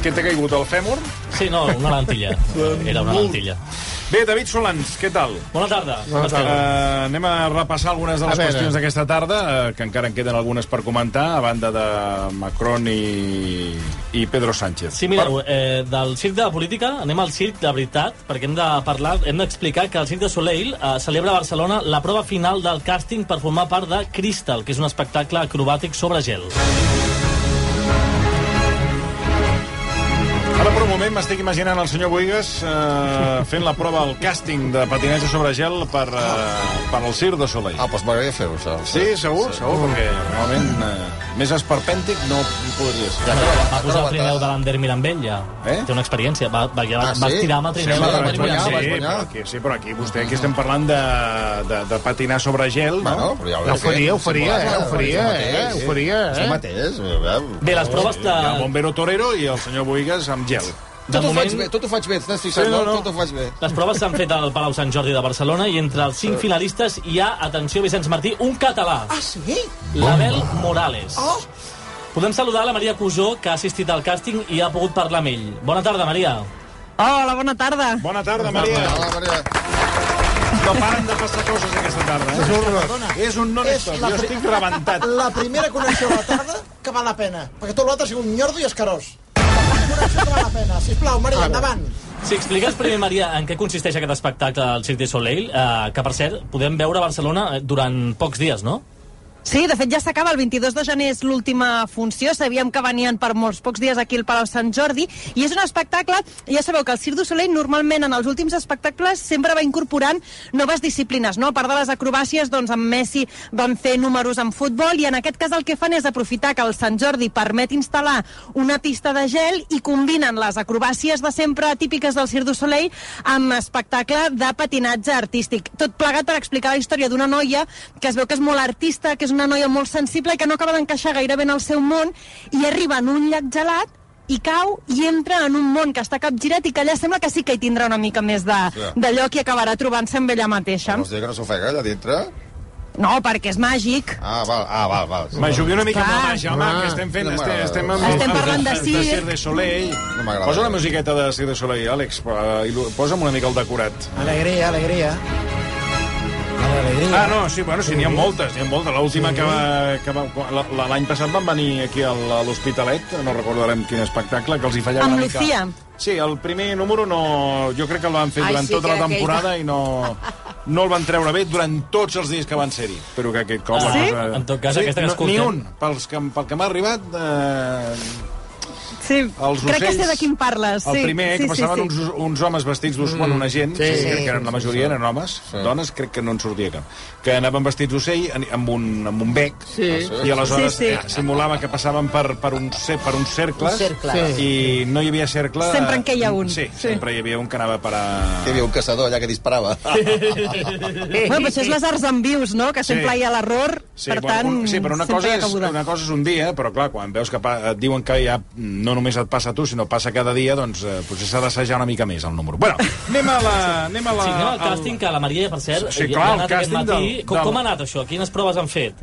Què, t'ha caigut, el fèmur? Sí, no, una lentilla. Era una lentilla. Bé, David Solans, què tal? Bona tarda. Uh, anem a repassar algunes de les A qüestions d'aquesta tarda, uh, que encara en queden algunes per comentar, a banda de Macron i, i Pedro Sánchez. Sí, mireu, eh, del circ de la política anem al circ de veritat, perquè hem de parlar, hem d'explicar que el Circ de Soleil eh, celebra a Barcelona la prova final del càsting per formar part de Crystal, que és un espectacle acrobàtic sobre gel. Ara per un moment m'estic imaginant el senyor Boigas uh, fent la prova al càsting de patinatge sobre gel per, uh, per al Cirque de Soleil. Ah, doncs m'agradaria fer-ho, això. Sí, segur, segur, perquè realment uh, més esperpèntic no hi podria ser. Ja, Va posar el trineu de l'Ander Mirambell, ja. Eh? Té una experiència. Va, va, va, Ah, va sí? estirar amb el Sí, trineu va, de va l'Ander guanyar, Mirambell. va sí, però aquí, sí, però aquí vostè aquí estem parlant de, de, de patinar sobre gel, no? Bueno, però ja Ja ho faria, ho faria, eh? Ho faria, eh? Ho faria, eh? mateix. eh? Bé, les proves Hi ha de... Bombero Torero i el senyor Boigas amb gel. De Tot ho faig moment, bé, tot ho faig bé, t'has fixat, Sí, no, no? no. Tot ho faig bé. les proves s'han fet al Palau Sant Jordi de Barcelona i entre els cinc finalistes hi ha, atenció, Vicenç Martí, un català. Ah, sí? L'Abel Morales. Oh. Podem saludar la Maria Cusó, que ha assistit al càsting i ha pogut parlar amb ell. Bona tarda, Maria. Hola, bona tarda. Bona tarda, Maria. Hola, Maria. No paren de passar coses aquesta tarda, eh? És un non-stop. És la Jo estic rebentat. La primera connexió a la tarda que val la pena, perquè tot l'altre ha sigut un nyordo i escarós. Val la pena. Sisplau, Maria, endavant. Si expliques primer, Maria, en què consisteix aquest espectacle al Cirque du Soleil, eh, que, per cert, podem veure a Barcelona eh, durant pocs dies, no? Sí, de fet ja s'acaba, el 22 de gener és l'última funció, sabíem que venien per molts pocs dies aquí al Palau Sant Jordi, i és un espectacle, ja sabeu que el Cirque du Soleil normalment en els últims espectacles sempre va incorporant noves disciplines, no? A part de les acrobàcies, doncs amb Messi van fer números en futbol, i en aquest cas el que fan és aprofitar que el Sant Jordi permet instal·lar una pista de gel i combinen les acrobàcies de sempre típiques del Cirque du Soleil amb espectacle de patinatge artístic. Tot plegat per explicar la història d'una noia que es veu que és molt artista, que és una noia molt sensible i que no acaba d'encaixar gaire bé en el seu món i arriba en un llac gelat i cau i entra en un món que està capgirat i que allà sembla que sí que hi tindrà una mica més de, Ja. de lloc i acabarà trobant-se amb ella mateixa. Vols dir que no s'ofega allà dintre? No, perquè és màgic. Ah, val, ah, val, val. Me jugui una mica amb la Clar. màgia, home, que estem fent... No Estem, estem, amb, Estem parlant de de circ. Cirque de Soleil. No m'agrada. Posa una musiqueta de Cirque de Soleil, Àlex. eh, Posa'm una mica el decorat. Alegria, alegria. Ah, no, sí, bueno, sí, n'hi ha moltes, n'hi ha moltes. L'última que va... Que va la- la- L'any passat van venir aquí al, a l'Hospitalet, no recordarem quin espectacle, que els hi fallava Amb una mica. Lucía. Sí, el primer número no... Jo crec que el van fer Ai, durant sí, tota la aquell- temporada i no, no el van treure bé durant tots els dies que van ser-hi. Però que aquest cop... la Sí? cosa- En tot cas, aquesta que no, Ni escoltem- un. Pels que, pel que m'ha arribat... Eh, Sí, els crec que ocells... sé de quin parles. El sí, primer, sí, que passaven sí, sí. Uns, uns homes vestits d'ocell, bueno, una gent, sí, Sí, crec que eren la majoria, eren homes, dones, crec que no en sortia cap, que anaven vestits d'ocell en- amb un, amb un bec, Sí. i aleshores Sí, sí. eh, simulava que passaven per, per, un, per uns cercles, Un cercle. i no hi havia cercle... Sempre en queia un. Sí, Sí. sempre hi havia un que anava per a... Hi havia un caçador allà que disparava. Bueno, però això és les arts en vius, no? Que sempre Sí. hi ha l'error, Sí, per però, tant, un, sí, però una cosa, hi ha és, una cosa és un dia, però clar, quan veus que pa, et diuen que ja no només et passa a tu, sinó passa cada dia, doncs eh, potser s'ha d'assajar una mica més el número. Bueno, anem a la... Anem a la Sí, anem al al- càsting, que la Maria, per cert, Sí, clar, ha anat aquest matí. del- Com, del- com ha anat això? Quines proves han fet?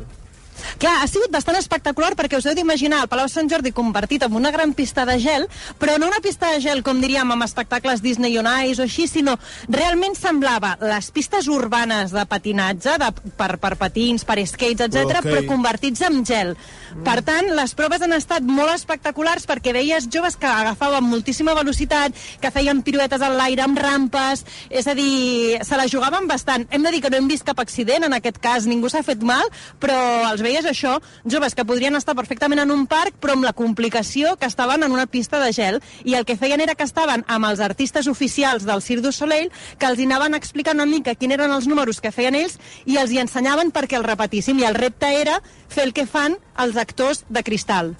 Clar, ha sigut bastant espectacular perquè us heu d'imaginar el Palau Sant Jordi convertit en una gran pista de gel, però no una pista de gel, com diríem, amb espectacles Disney on Ice o així, sinó realment semblava les pistes urbanes de patinatge, de, per, per patins, per skates, etc, Ok. però convertits en gel. Per tant, les proves han estat molt espectaculars perquè veies joves que agafaven moltíssima velocitat, que feien piruetes en l'aire amb rampes, és a dir, se la jugaven bastant. Hem de dir que no hem vist cap accident, en aquest cas ningú s'ha fet mal, però els veies això, joves que podrien estar perfectament en un parc, però amb la complicació que estaven en una pista de gel, i el que feien era que estaven amb els artistes oficials del Cirque du Soleil, que els anaven explicant una mica quins eren els números que feien ells, i els hi ensenyaven perquè els repetissin, i el repte era fer el que fan els actors de cristal.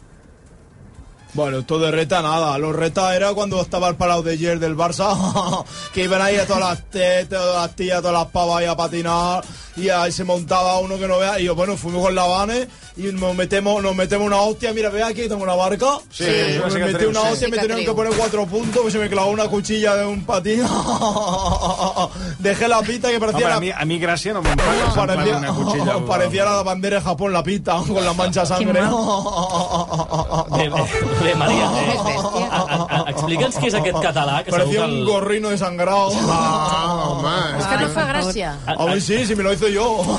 Bueno, esto de reta nada. Los retas era cuando estaba el Palau de ayer del Barça, que iban ahí a todas las tetas, todas las tías, todas las pavas ahí a patinar, y ahí se montaba uno que no vea. Y yo, bueno, fuimos con la Vane y nos metemos, nos metemos una hostia. Mira, ve aquí, tengo una barca. Sí, sí, me metí una sí. hostia y me tenían que poner cuatro puntos, pues se me clavó una cuchilla de un patín. Dejé la pista que parecía la... a mi, a no me'n fa Parecía, una cuchilla. parecía la bandera de Japón, la pista, con la mancha sangre. Bé, bé, bé Maria, eh, a- a- a- explica'ns què és aquest català, que Parecía un gorrino desangrado. Ah, home, És que no fa gràcia. A ver, sí, si me lo hice yo.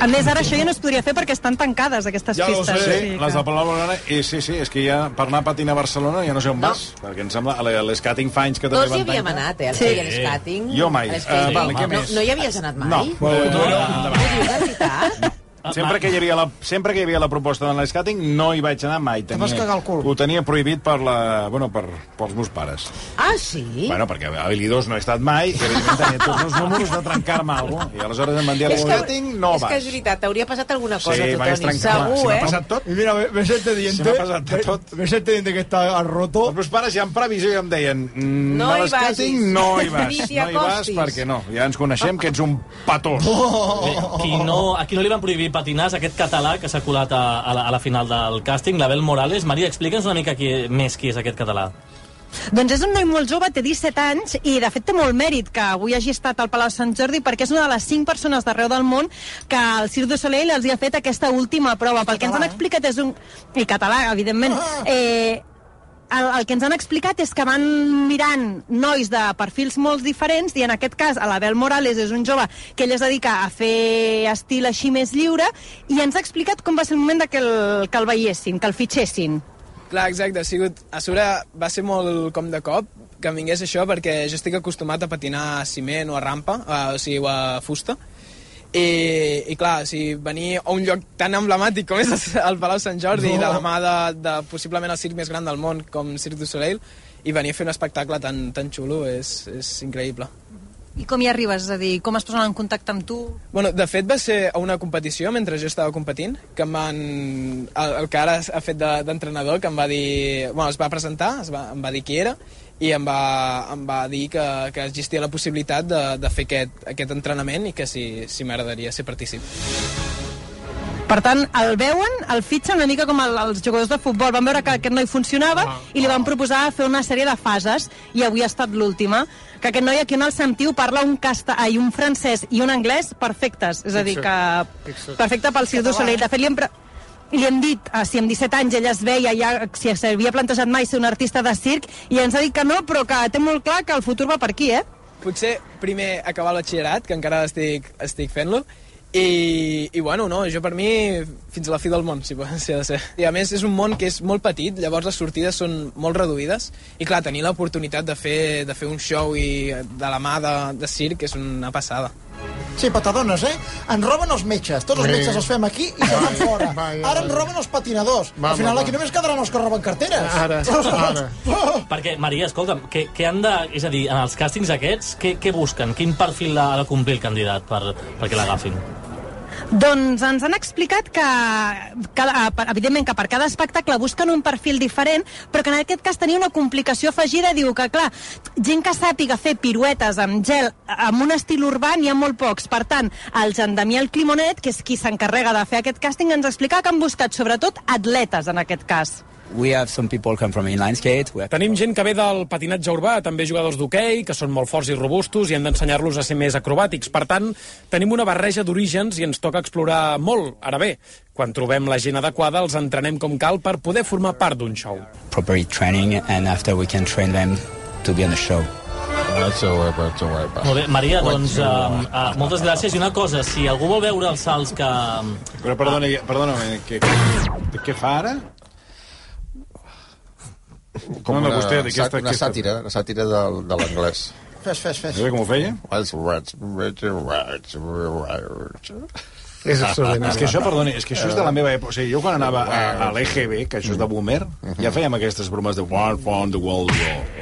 A més, ara això ja no es podria fer perquè estan tancades, aquestes Ja pistes. sé, Sí, les de Palau Blaugrana, i sí, sí, és que ja per anar a patinar a Barcelona ja no sé on vas, perquè em sembla, a l'escating fa anys que també Tots hi havíem anat, eh? El Sí. sí. l'escating. Jo mai. Eh, vale, què no, més? no hi havies anat mai? No. Bueno, No, bueno, no, Ho dius de veritat? Sempre que, hi havia la, sempre que hi havia la proposta de l'escating no hi vaig anar mai. Te vas cagar el cul. Ho tenia prohibit per la, bueno, per, pels meus pares. Ah, sí? Bueno, perquè a Habilidós no he estat mai, i evidentment tenia tots els números de trencar-me alguna cosa. I aleshores em van dir l'escating no és que és vas. veritat, t'hauria passat alguna cosa Sí, a tu, m'hagués Toni. trencat. Segur, Si m'ha eh? passat tot. Y mira, ves este diente. Se me ha pasado de tot. ¿Ves este diente que está roto? Els meus pares ja en previsió ja em deien mm, No a hi l'escating vagis. no hi vas, no hi vas perquè no, ja ens coneixem que ets un patós. Bé, qui no, a qui no li van prohibir patinar és aquest català que s'ha colat a, a, la, a la final del càsting, l'Abel Morales. Maria, explica'ns una mica qui, més qui és aquest català. Doncs és un noi molt jove, té 17 anys, i de fet té molt mèrit que avui hagi estat al Palau Sant Jordi perquè és una de les 5 persones d'arreu del món que el Cirque du Soleil els hi ha fet aquesta última prova. Pel que ens han explicat és un... I català, evidentment. Eh, el, el que ens han explicat és que van mirant nois de perfils molt diferents i en aquest cas a l'Abel Morales és un jove que ell es dedica a fer estil així més lliure i ens ha explicat com va ser el moment de que el, que el veiessin, que el fitxessin. Clar, exacte, ha sigut... A sobre va ser molt com de cop que vingués això perquè jo estic acostumat a patinar a ciment o a rampa, a, o sigui, a fusta, i, i clar, o sigui, venir a un lloc tan emblemàtic com és el Palau Sant Jordi, No. de la mà de, de possiblement el circ més gran del món, com Cirque du Soleil, i venir a fer un espectacle tan, tan xulo és, és increïble. I com hi arribes? És a dir, com es posen en contacte amb tu? Bueno, de fet va ser a una competició mentre jo estava competint, que em van... El, el que ara ha fet de- d'entrenador, que em va dir... Bueno, es va presentar, es va, em va dir qui era, i em va, em va dir que, que existia la possibilitat de, de fer aquest, aquest entrenament i que si, si m'agradaria ser partícip. Per tant, el veuen, el fitxen una mica com el, els jugadors de futbol. Van veure que aquest noi funcionava i li van proposar fer una sèrie de fases i avui ha estat l'última. Que aquest noi aquí on el sentiu parla un, casta, ai, un francès i un anglès perfectes. És a dir, que perfecte pel Cirque du Soleil. De fet, li hem, pre- li hem dit uh, si amb 17 anys ella es veia ja, si s'havia plantejat mai ser un artista de circ i ens ha dit que no, però que té molt clar que el futur va per aquí, eh? Potser primer acabar el batxillerat, que encara estic, estic fent-lo, i, i bueno, no, jo per mi fins a la fi del món, si, si ha de ser. I a més és un món que és molt petit, llavors les sortides són molt reduïdes i clar, tenir l'oportunitat de, fer, de fer un show i de la mà de, de circ és una passada. Sí, però t'adones, eh? En roben els metges. Tots els Sí. metges els fem aquí i se'n van fora. Ara en vaja. roben els patinadors. Va, Al final va, aquí va. només quedaran els que roben carteres. Ara, ara. Perquè, Maria, escolta'm, què, què han de... És a dir, en els càstings aquests, què, què busquen? Quin perfil ha de complir el candidat per, perquè l'agafin? Doncs ens han explicat que, cada, evidentment, que per cada espectacle busquen un perfil diferent, però que en aquest cas tenia una complicació afegida. Diu que, clar, gent que sàpiga fer piruetes amb gel amb un estil urbà n'hi ha molt pocs. Per tant, el Jean Damiel Climonet, que és qui s'encarrega de fer aquest càsting, ens explica que han buscat sobretot atletes en aquest cas. We have some people come from inline skate. We have... Tenim gent que ve del patinatge urbà, també jugadors d'hoquei, que són molt forts i robustos i hem d'ensenyar-los a ser més acrobàtics. Per tant, tenim una barreja d'orígens i ens toca explorar molt. Ara bé, quan trobem la gent adequada, els entrenem com cal per poder formar part d'un show. proper training, and after we can train them to be on the show. Molt bé, Maria, doncs uh, uh, moltes gràcies. I una cosa, si algú vol veure els salts que... Però perdona, perdona, què, què, què fa ara? Com No, no, una, vostè, aquesta- una aquesta- sàtira, una sàtira de, de l'anglès. Fes, fes, fes. Sabe com ho feia? És absolutament És que això, perdoni, és que això és de la meva època. O sigui, jo quan anava a, a l'EGB, que això és de boomer, ja fèiem aquestes bromes de One from the World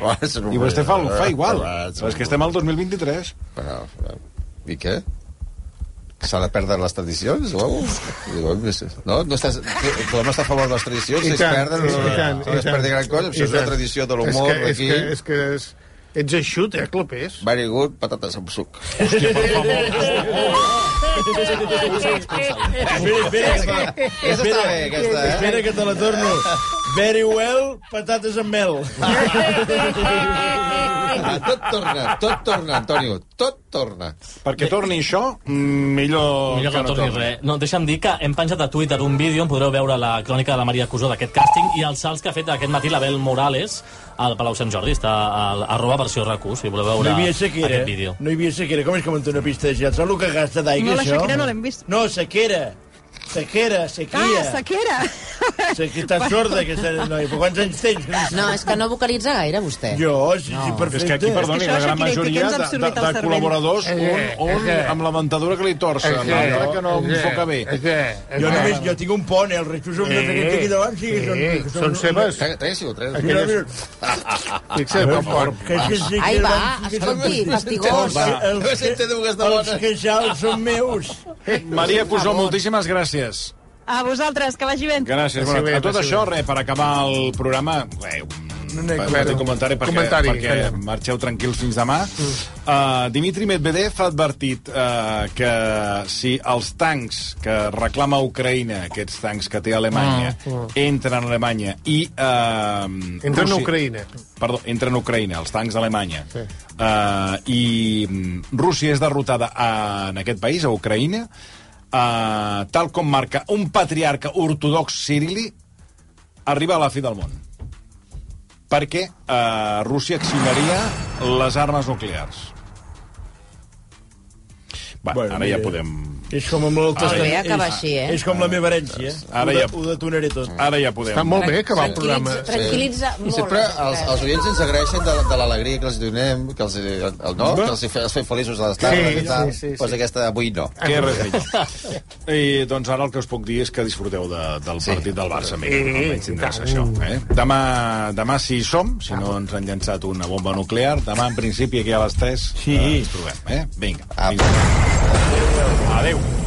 War. I vostè fa, fa igual. Però és que estem al 2023. Però, I què? S'ha de perdre les tradicions? O... Diu, No? no estàs, no estàs a favor de les tradicions? I Si es tant, perden, i no, tant, no i es perdi gran cosa. Això és una tradició de l'humor que- és d'aquí. que- És que és, ets eixut, eh, clopés. Very good, patates amb suc. Bé, aquesta, eh? Espera que te la torno. Very well, patates amb mel. Ah, tot torna, tot torna, Antonio, tot torna. Perquè torni això, mm, millor, Millor que no torni res. No, deixa'm dir que hem penjat a Twitter un vídeo on podreu veure la crònica de la Maria Cusó d'aquest càsting i els salts que ha fet aquest matí l'Abel Morales al Palau Sant Jordi. Està a, arroba versió RAC1, si voleu veure No hi havia sequera. aquest vídeo. No hi havia sequera. Com és que munta una pista de gel? Saps el que gasta d'aigua, No, la això? Shakira no l'hem vist. No, sequera. Sequera, sequia. Ah, sequera. Sequia, està sorda, aquesta noia. Però quants anys tens? No, és que no vocalitza gaire, vostè. Jo, sí, No. sí, perfecte. És que aquí, perdoni, la gran majoria de, de, de col·laboradors, un, que- un és que- amb la dentadura que li torça, que- l'altre que no que- enfoca bé. És que... és Jo només, jo tinc un pont, eh? Els restos són de que aquí davant, sí, que són... Són seves. Tres, tres, sí, o tres. Mira, mira. Fixa't, Ai, va, escolti, fastigós. Els, queixals són meus. Maria Cusó, moltíssimes gràcies. A vosaltres, que vagi bé. Gràcies. Bueno, bé, a tot això, res, per acabar el programa... Un, No, no, un petit comentari perquè, comentari, perquè calla. marxeu tranquils fins demà. Uh, Dimitri Medvedev ha advertit uh, que si els tancs que reclama Ucraïna, aquests tancs que té Alemanya, Mm, mm. entren a Alemanya i... Uh, Entren a Ucraïna. Perdó, entren a Ucraïna, els tancs d'Alemanya. Sí. Uh, I mm, Rússia és derrotada a, en aquest país, a Ucraïna, uh, tal com marca un patriarca ortodox cirili, arriba a la fi del món. Perquè uh, Rússia accionaria les armes nuclears. Va, Bueno, ara ja podem... És com amb el Ara testament. acaba és- així, eh? És com la meva herència. Ara ho, de, ja- ho detonaré tot. Ara ja podem... Està molt bé acabar el programa. Tranquil·litza, I molt. sempre la els, els oients ens agraeixen de, de l'alegria que els donem, que els, el, no? que els, fe, els fem feliços a les tardes Sí, i tal. sí, sí, pues sí. aquesta avui no. Que res. I doncs ara el que us puc dir és que disfruteu de, del Sí. partit del Barça. Sí, almenys tindràs i tant. això. Eh? Demà, demà si hi som, si no ens han llançat una bomba nuclear, demà en principi aquí a les 3 Sí. eh, ens trobem. Eh? Vinga. Apa. vinga. Adeu.